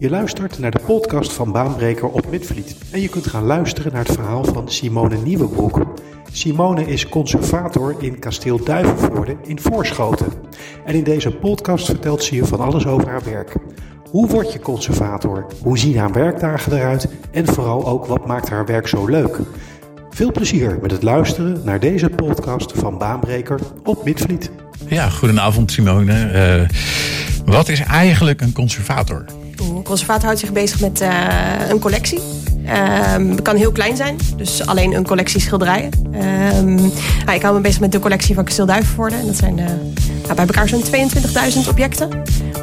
Je luistert naar de podcast van Baanbreker op Midvliet. En je kunt gaan luisteren naar het verhaal van Simone Nieuwebroek. Simone is conservator in kasteel Duivenvoorde in Voorschoten. En in deze podcast vertelt ze je van alles over haar werk. Hoe word je conservator? Hoe zien haar werkdagen eruit? En vooral ook wat maakt haar werk zo leuk? Veel plezier met het luisteren naar deze podcast van Baanbreker op Midvliet. Ja, goedenavond Simone. Uh, wat is eigenlijk een conservator? Conservator houdt zich bezig met uh, een collectie. Um, het kan heel klein zijn, dus alleen een collectie schilderijen. Um, nou, ik hou me bezig met de collectie van Kasteel Duivenvoorde. En dat zijn uh, nou, bij elkaar zo'n 22.000 objecten.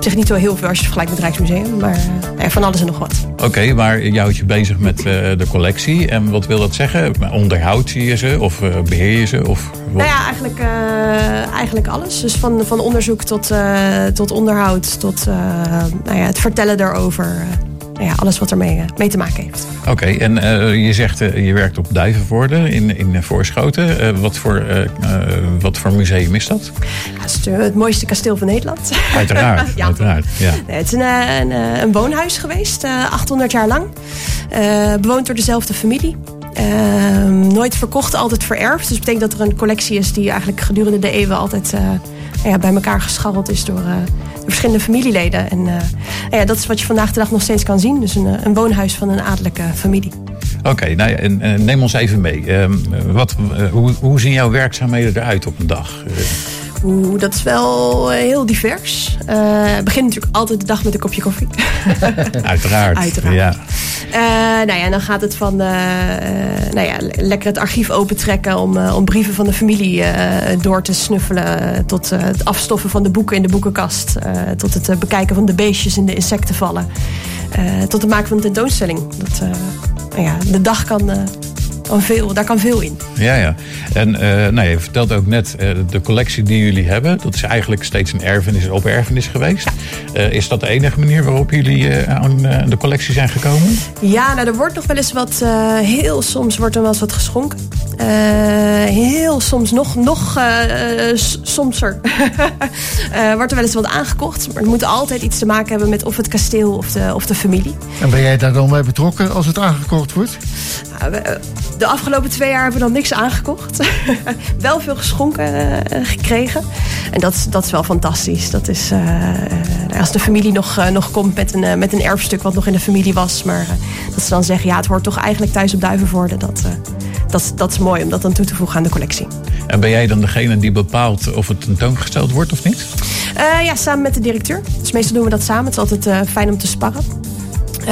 Zich niet zo heel veel als je vergelijkt met het Rijksmuseum, maar uh, van alles en nog wat. Oké, okay, maar je houdt je bezig met de collectie. En wat wil dat zeggen? Onderhoud je ze of beheer je ze? Of nou ja, eigenlijk, eigenlijk alles. Dus van, van onderzoek tot, tot onderhoud, tot nou ja, het vertellen daarover nou ja, alles wat ermee mee te maken heeft. Oké, okay, en uh, je zegt uh, je werkt op Duivenvoorde in, in Voorschoten. Uh, wat, voor, wat voor museum is dat? Ja, het is het mooiste kasteel van Nederland. Uiteraard, ja. uiteraard. Ja. Nee, het is een, een, een, woonhuis geweest, 800 jaar lang. bewoond door dezelfde familie. Ehm, nooit verkocht, altijd vererfd. Dus dat betekent dat er een collectie is die eigenlijk gedurende de eeuwen altijd ja, bij elkaar gescharreld is door verschillende familieleden. En uh, ja, dat is wat je vandaag de dag nog steeds kan zien. Dus een, een woonhuis van een adellijke familie. Oké, okay, nou ja, en, en, neem ons even mee. Uh, wat, hoe, hoe zien jouw werkzaamheden eruit op een dag? Oeh, dat is wel heel divers. Uh, begint natuurlijk altijd de dag met een kopje koffie. Uiteraard. Uiteraard. Ja. Uh, nou ja, dan gaat het van uh, nou ja, lekker het archief opentrekken om, om brieven van de familie door te snuffelen. Tot het afstoffen van de boeken in de boekenkast. tot het bekijken van de beestjes in de insectenvallen. tot het maken van een tentoonstelling. Dat, nou ja, de dag kan kan veel, daar kan veel in. Ja, ja. En uh, nou, je vertelt ook net, uh, de collectie die jullie hebben, dat is eigenlijk steeds een erfenis op erfenis geweest. Ja. Uh, is dat de enige manier waarop jullie aan de collectie zijn gekomen? Ja, nou, er wordt nog wel eens wat, heel soms wordt er wel eens wat geschonken. Heel soms nog, nog somser wordt er wel eens wat aangekocht. Maar het moet altijd iets te maken hebben met of het kasteel of de, of de familie. En ben jij daar dan bij betrokken als het aangekocht wordt? Nou, de afgelopen twee jaar hebben we dan niks aangekocht. wel veel geschonken uh, gekregen. En dat, dat is wel fantastisch. Dat is, uh, als de familie nog, uh, nog komt met een, met een erfstuk wat nog in de familie was. Maar dat ze dan zeggen, ja, het hoort toch eigenlijk thuis op Duivenvoorde. Dat, dat, dat is mooi om dat dan toe te voegen aan de collectie. En ben jij dan degene die bepaalt of het tentoongesteld wordt of niet? ja, samen met de directeur. Dus meestal doen we dat samen. Het is altijd fijn om te sparren. Uh,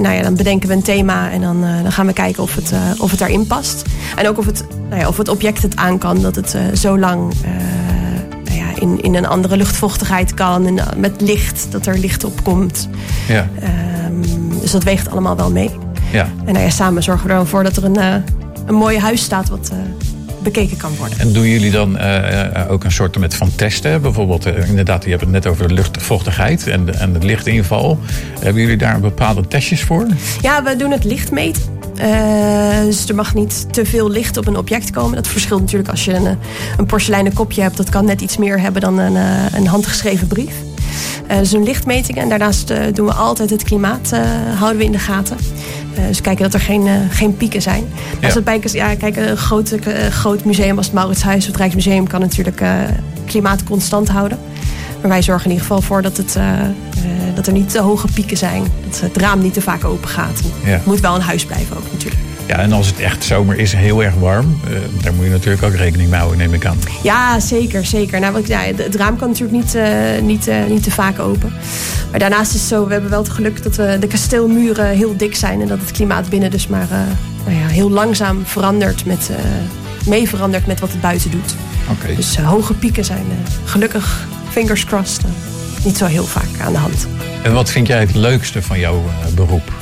nou ja, dan bedenken we een thema en dan, dan gaan we kijken of het, of het daarin past. En ook of het, nou ja, of het object het aan kan dat het zo lang nou ja, in, in een andere luchtvochtigheid kan. En met licht, dat er licht op komt. Ja. Um, dus dat weegt allemaal wel mee. Ja. En nou ja, samen zorgen we er dan voor dat er een, een mooi huis staat wat bekeken kan worden. En doen jullie dan uh, ook een soort met van testen? Bijvoorbeeld, uh, inderdaad, je hebt het net over de luchtvochtigheid en de, en de lichtinval. Hebben jullie daar bepaalde testjes voor? Ja, we doen het licht meten. Uh, dus er mag niet te veel licht op een object komen. Dat verschilt natuurlijk als je een, een porseleinen kopje hebt. Dat kan net iets meer hebben dan een, een handgeschreven brief. Uh, dus een lichtmeting. En daarnaast uh, doen we altijd het klimaat houden we in de gaten. Dus kijken dat er geen, geen pieken zijn. Ja. Als het bij, ja, kijk, een groot, groot museum als het Mauritshuis of het Rijksmuseum kan natuurlijk klimaat constant houden. Maar wij zorgen in ieder geval voor dat, het, dat er niet te hoge pieken zijn. Dat het raam niet te vaak open gaat. Ja. Moet wel een huis blijven ook natuurlijk. Ja, en als het echt zomer is, heel erg warm, uh, daar moet je natuurlijk ook rekening mee houden, neem ik aan. Ja, zeker, zeker. Nou, ja, het raam kan natuurlijk niet, uh, niet, uh, niet te vaak open. Maar daarnaast is het zo, we hebben wel het geluk dat we de kasteelmuren heel dik zijn en dat het klimaat binnen dus maar nou ja, heel langzaam verandert met, mee verandert met wat het buiten doet. Okay. Dus hoge pieken zijn gelukkig, fingers crossed, niet zo heel vaak aan de hand. En wat vind jij het leukste van jouw beroep?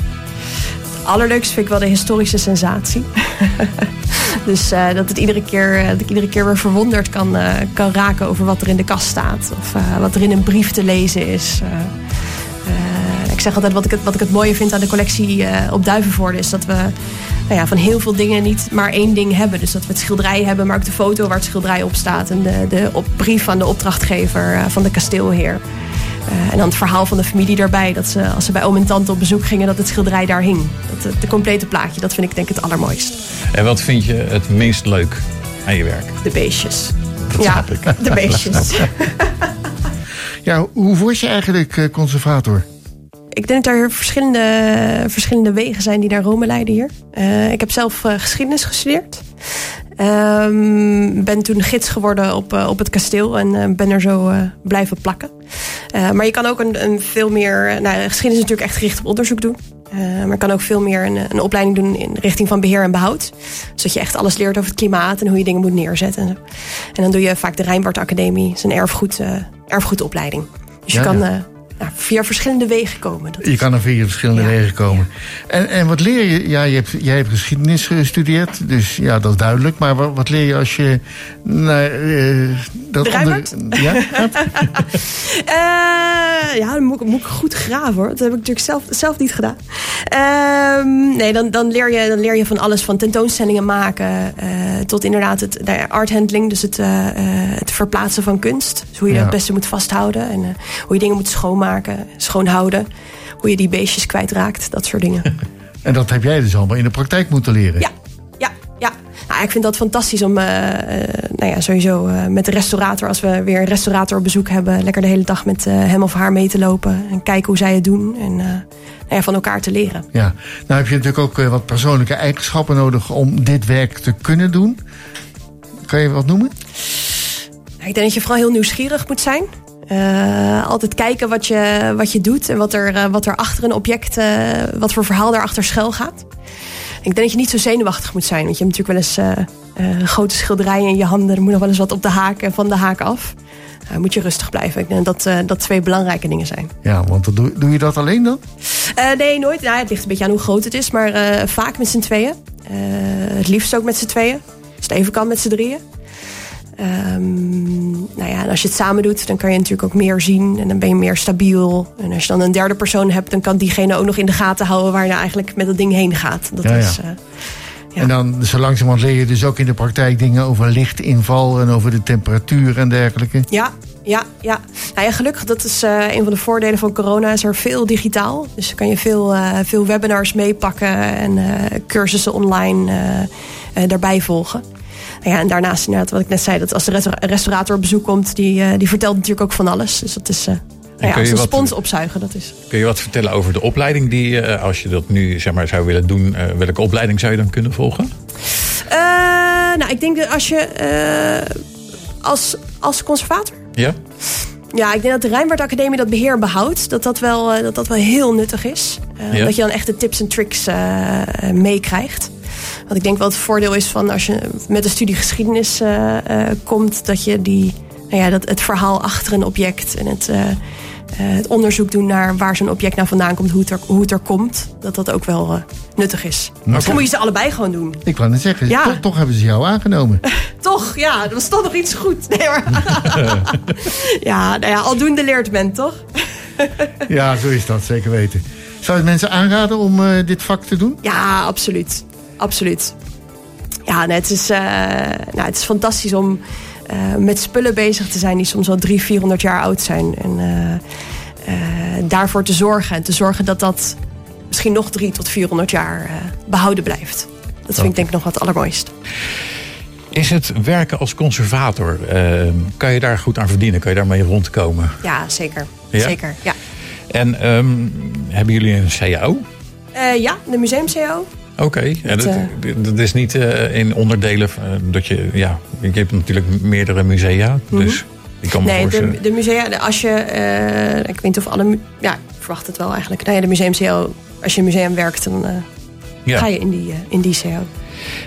Allerleukste vind ik wel de historische sensatie. dus uh, dat, het iedere keer, dat ik iedere keer weer verwonderd kan, uh, kan raken over wat er in de kast staat. Of wat er in een brief te lezen is. ik zeg altijd, wat ik, het, wat ik het mooie vind aan de collectie op Duivenvoorde... is dat we nou ja, van heel veel dingen niet maar één ding hebben. Dus dat we het schilderij hebben, maar ook de foto waar het schilderij op staat... en de, de brief van de opdrachtgever van de kasteelheer. Eh, en dan het verhaal van de familie daarbij. Dat ze, als ze bij oom en tante op bezoek gingen, dat het schilderij daar hing. Dat, het de complete plaatje, dat vind ik denk ik het allermooist. En wat vind je het minst leuk aan je werk? De beestjes. Dat ja, snap ik. de beestjes. Ja, hoe word je eigenlijk eh, conservator? Ik denk dat er verschillende, verschillende wegen zijn die naar Rome leiden hier. Eh, ik heb zelf eh, geschiedenis gestudeerd. Ehm, ben toen gids geworden op, eh, op het kasteel en eh, ben er zo eh, blijven plakken. Maar je kan ook een, een veel meer. Nou, geschiedenis is natuurlijk echt gericht op onderzoek doen. Maar je kan ook veel meer een, een opleiding doen in richting van beheer en behoud. Zodat je echt alles leert over het klimaat en hoe je dingen moet neerzetten. En, dan doe je vaak de Rijnwaard Academie. Dat is een erfgoed, erfgoedopleiding. Dus je kan ja. Nou, via verschillende wegen komen. Dat Je kan er via verschillende Ja. wegen komen. En, en wat leer je? Ja, je hebt, jij hebt geschiedenis gestudeerd, dus ja, dat is duidelijk. Maar wat, wat leer je als je naar eh, dat De? Ja, gaat? Eh, ja, dan moet, ik- moet ik goed graven hoor. Dat heb ik natuurlijk zelf, zelf niet gedaan. Ehm, nee, dan, dan, leer je, dan leer je van alles. Van tentoonstellingen maken. eh, tot inderdaad het nou ja, art handling. Dus het, het verplaatsen van kunst. Dus hoe je Ja. dat het beste moet vasthouden. En hoe je dingen moet schoonmaken. Schoonhouden. Hoe je die beestjes kwijtraakt. Dat soort dingen. En dat heb jij dus allemaal in de praktijk moeten leren. Ja, ja, ja. Nou, ik vind dat fantastisch om, eh, eh, nou ja, sowieso eh, met de restaurator, als we weer een restaurator op bezoek hebben, lekker de hele dag met hem of haar mee te lopen en kijken hoe zij het doen en nou ja, van elkaar te leren. Ja. Nou heb je natuurlijk ook wat persoonlijke eigenschappen nodig om dit werk te kunnen doen. Kan je wat noemen? Nou, ik denk dat je vooral heel nieuwsgierig moet zijn. Eh, altijd kijken wat je, wat je doet en wat er, eh, wat er achter een object, eh, wat voor verhaal daarachter schuil gaat. Ik denk dat je niet zo zenuwachtig moet zijn. Want je hebt natuurlijk wel eens grote schilderijen in je handen. Er moet nog wel eens wat op de haak en van de haak af. Moet je rustig blijven. Ik denk dat dat twee belangrijke dingen zijn. Ja, want doe, doe je dat alleen dan? Nee, nooit. Nou, het ligt een beetje aan hoe groot het is. Maar vaak met z'n tweeën. Het liefst ook met z'n tweeën. Als het even kan met z'n drieën. Ehm, nou ja, en als je het samen doet, dan kan je natuurlijk ook meer zien. En dan ben je meer stabiel. En als je dan een derde persoon hebt, dan kan diegene ook nog in de gaten houden waar je nou eigenlijk met dat ding heen gaat. Dat Ja, ja. is, eh, Ja. En dan zo langzamerhand leer je dus ook in de praktijk dingen over lichtinval en over de temperatuur en dergelijke. Ja, ja, ja. Nou ja, gelukkig, dat is eh, een van de voordelen van corona, is er veel digitaal. Dus kan je veel, eh, veel webinars meepakken en cursussen online daarbij volgen. Nou ja, en daarnaast inderdaad, wat ik net zei, dat als de restaura- restaurator op bezoek komt, die, eh, die vertelt natuurlijk ook van alles. Dus dat is, eh nou ja, als je een spons opzuigen, dat is... Kun je wat vertellen over de opleiding die, eh, als je dat nu zeg maar, zou willen doen, welke opleiding zou je dan kunnen volgen? Nou, ik denk dat als je als, als conservator Ja? Ja, ik denk dat de Rijnwaard Academie dat beheer behoudt. Dat dat wel, dat dat wel heel nuttig is. Ja. Dat je dan echt de tips en tricks meekrijgt. Want ik denk wel het voordeel is van als je met een studie geschiedenis eh, eh, komt... dat je die, nou ja, dat het verhaal achter een object en het, eh, het onderzoek doen naar waar zo'n object nou vandaan komt, hoe het er, hoe het er komt, dat dat ook wel nuttig is. Misschien moet je ze allebei gewoon doen. Ik wou net zeggen, Ja. toch, toch hebben ze jou aangenomen. Toch, ja, dat was toch nog iets goed. Nee, maar... ja, nou ja, aldoende leert men, toch? ja, zo is dat, zeker weten. Zou je mensen aanraden om dit vak te doen? Ja, absoluut. Absoluut. Ja, nee, het, is, eh, nou, het is fantastisch om eh, met spullen bezig te zijn die soms wel 300, 400 jaar oud zijn. En eh, daarvoor te zorgen. En te zorgen dat dat misschien nog 300 tot 400 jaar eh, behouden blijft. Dat vind ik denk ik nog wat allermooist. Is het werken als conservator, kan je daar goed aan verdienen? Kan je daarmee rondkomen? Ja, zeker. Ja? Zeker, ja. En ehm, hebben jullie een CAO? Ja, de museum-CO. Oké, ja, Dat, dat, is niet eh, in onderdelen eh, dat je, ja, je hebt natuurlijk meerdere musea, dus ik kan me Nee, voorstellen. de, de musea, als je, eh, ik weet niet of alle, ja, ik verwacht het wel eigenlijk. Nou ja, de museum-CO, als je in een museum werkt, dan eh, ja. ga je in die, eh, in die CO.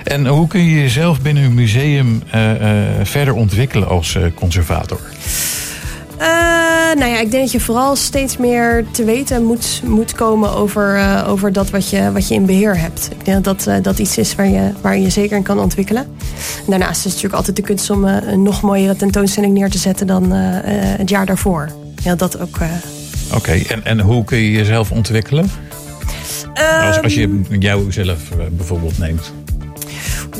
En hoe kun je jezelf binnen een museum eh, eh, verder ontwikkelen als eh, conservator? Nou ja, ik denk dat je vooral steeds meer te weten moet, moet komen over, eh, over dat wat je, wat je in beheer hebt. Ik denk dat dat, eh, dat iets is waar je, waar je zeker in kan ontwikkelen. En daarnaast is het natuurlijk altijd de kunst om eh, een nog mooiere tentoonstelling neer te zetten dan het jaar daarvoor. Ja, dat ook. Oké, en, en hoe kun je jezelf ontwikkelen? Als, als je ehm, jou zelf eh, bijvoorbeeld neemt.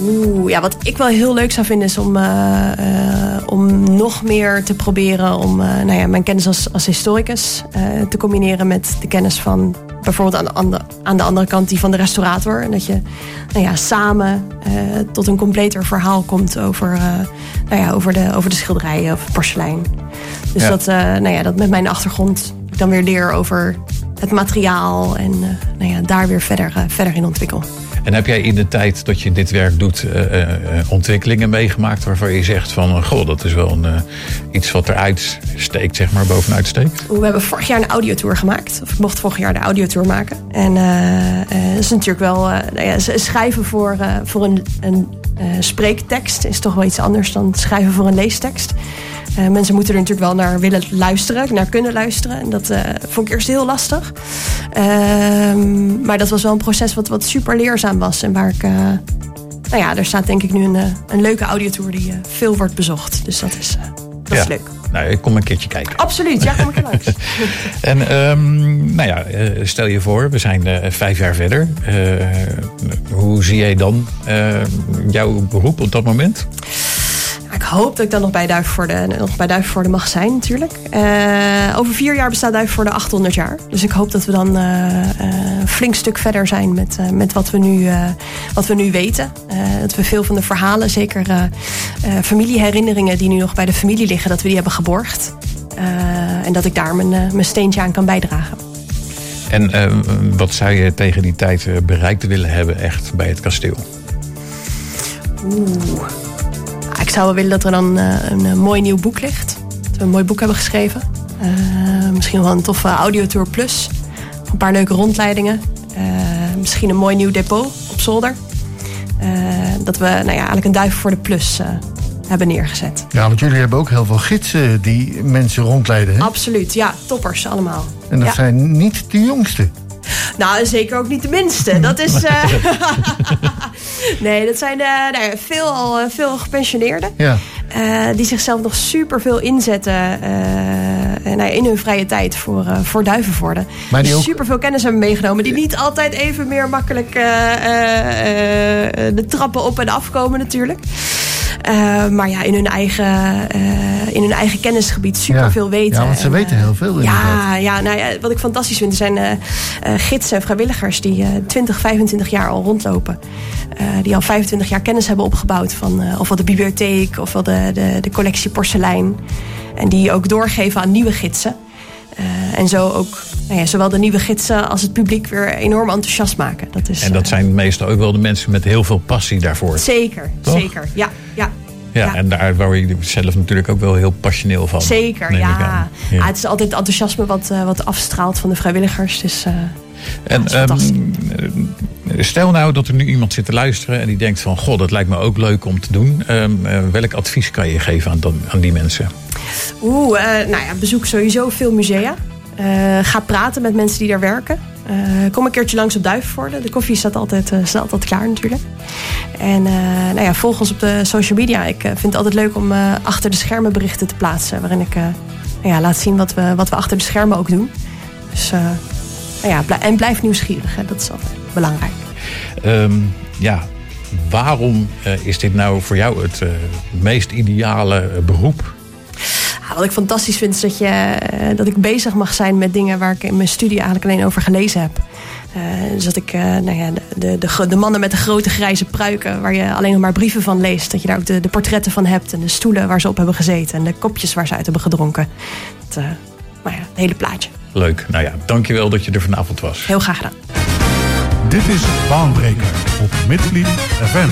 Oeh, ja, wat ik wel heel leuk zou vinden is om, uh, uh, om nog meer te proberen om uh, nou ja, mijn kennis als, als historicus te combineren met de kennis van bijvoorbeeld aan de, andere, aan de andere kant die van de restaurator. En dat je nou ja, samen tot een completer verhaal komt over, nou ja, over, de, over de schilderijen of porselein. Dus ja. dat, nou ja, dat met mijn achtergrond ik dan weer leer over het materiaal en nou ja, daar weer verder, verder in ontwikkel. En heb jij in de tijd dat je dit werk doet uh, uh, ontwikkelingen meegemaakt waarvan je zegt van goh, dat is wel een, iets wat eruit steekt, zeg maar, bovenuit steekt? We hebben vorig jaar een audiotour gemaakt. Of ik mocht vorig jaar de audiotour maken. En dat is natuurlijk wel nou ja, schrijven voor, voor een, een spreektekst is toch wel iets anders dan schrijven voor een leestekst. Uh, mensen moeten er natuurlijk wel naar willen luisteren, naar kunnen luisteren. En dat uh, vond ik eerst heel lastig. Uh, maar dat was wel een proces wat, wat super leerzaam was. En waar ik. Uh, nou ja, er staat denk ik nu een, een leuke audiotour die veel wordt bezocht. Dus dat is, dat ja. is leuk. Nou, ik kom een keertje kijken. Absoluut, ja, kom ik langs. en um, nou ja, stel je voor, we zijn vijf jaar verder. hoe zie jij dan jouw beroep op dat moment? Hoop dat ik dan nog bij Duivenvoorde, nog bij Duivenvoorde mag zijn, natuurlijk. Uh, over vier jaar bestaat Duivenvoorde 800 jaar. Dus ik hoop dat we dan een flink stuk verder zijn met, met wat, we nu, wat we nu weten. dat we veel van de verhalen, zeker familieherinneringen die nu nog bij de familie liggen, dat we die hebben geborgd. en dat ik daar mijn, mijn steentje aan kan bijdragen. En wat zou je tegen die tijd bereikt willen hebben, echt bij het kasteel? Oeh ik zou wel willen dat er dan uh, een, een, mooi nieuw boek ligt. Dat we een mooi boek hebben geschreven. Uh, misschien wel een toffe audiotour plus. Een paar leuke rondleidingen. Misschien een mooi nieuw depot op zolder. dat we nou ja, eigenlijk een duif voor de plus hebben neergezet. Ja, want jullie hebben ook heel veel gidsen die mensen rondleiden. Hè? Absoluut, ja, toppers allemaal. En dat ja. zijn niet de jongste. Nou, zeker ook niet de minste. Dat is. Uh... nee, dat zijn uh, nou, veel al veel gepensioneerden. Ja. Uh, die zichzelf nog super veel inzetten nou, in hun vrije tijd voor, voor duivenvoorden. Maar die ook... veel kennis hebben meegenomen. Die niet altijd even meer makkelijk de trappen op en afkomen, natuurlijk. Uh, maar ja, in hun eigen, uh, in hun eigen kennisgebied super veel ja. weten. Ja, want ze en, weten heel veel. Ja, ja, nou ja, wat ik fantastisch vind, er zijn gidsen en vrijwilligers die 20, 25 jaar al rondlopen. die al 25 jaar kennis hebben opgebouwd van ofwel de bibliotheek ofwel de, de, de collectie porselein. En die ook doorgeven aan nieuwe gidsen. en zo ook nou ja, zowel de nieuwe gidsen als het publiek weer enorm enthousiast maken. Dat is, en dat zijn meestal ook wel de mensen met heel veel passie daarvoor. Zeker, Toch? zeker. Ja, ja. Ja, ja, en daar waar je zelf natuurlijk ook wel heel passioneel van. Zeker, ja. ja. ja. Het is altijd het enthousiasme wat, uh, wat afstraalt van de vrijwilligers. Dus, uh, en um, stel nou dat er nu iemand zit te luisteren en die denkt van... goh, dat lijkt me ook leuk om te doen. Um, uh, welk advies kan je geven aan, aan die mensen? Oeh, nou ja, bezoek sowieso veel musea. Uh, ga praten met mensen die daar werken. Uh, kom een keertje langs op Duivenvoorde. De koffie staat altijd, uh, staat altijd klaar natuurlijk. En nou ja, volg ons op de social media. Ik vind het altijd leuk om achter de schermen berichten te plaatsen. Waarin ik nou ja, laat zien wat we, wat we achter de schermen ook doen. Dus, nou ja, en blijf nieuwsgierig. Hè. Dat is altijd belangrijk. Um, ja, waarom is dit nou voor jou het meest ideale beroep? Wat ik fantastisch vind is dat, je, dat ik bezig mag zijn met dingen waar ik in mijn studie eigenlijk alleen over gelezen heb. Uh, dus dat ik uh, nou ja, de, de, de, mannen met de grote grijze pruiken, waar je alleen nog maar brieven van leest, dat je daar ook de, de portretten van hebt en de stoelen waar ze op hebben gezeten en de kopjes waar ze uit hebben gedronken. Het, uh, nou ja, het hele plaatje. Leuk. Nou ja, dankjewel dat je er vanavond was. Heel graag gedaan. Dit is Baanbreker op Midvliet FM.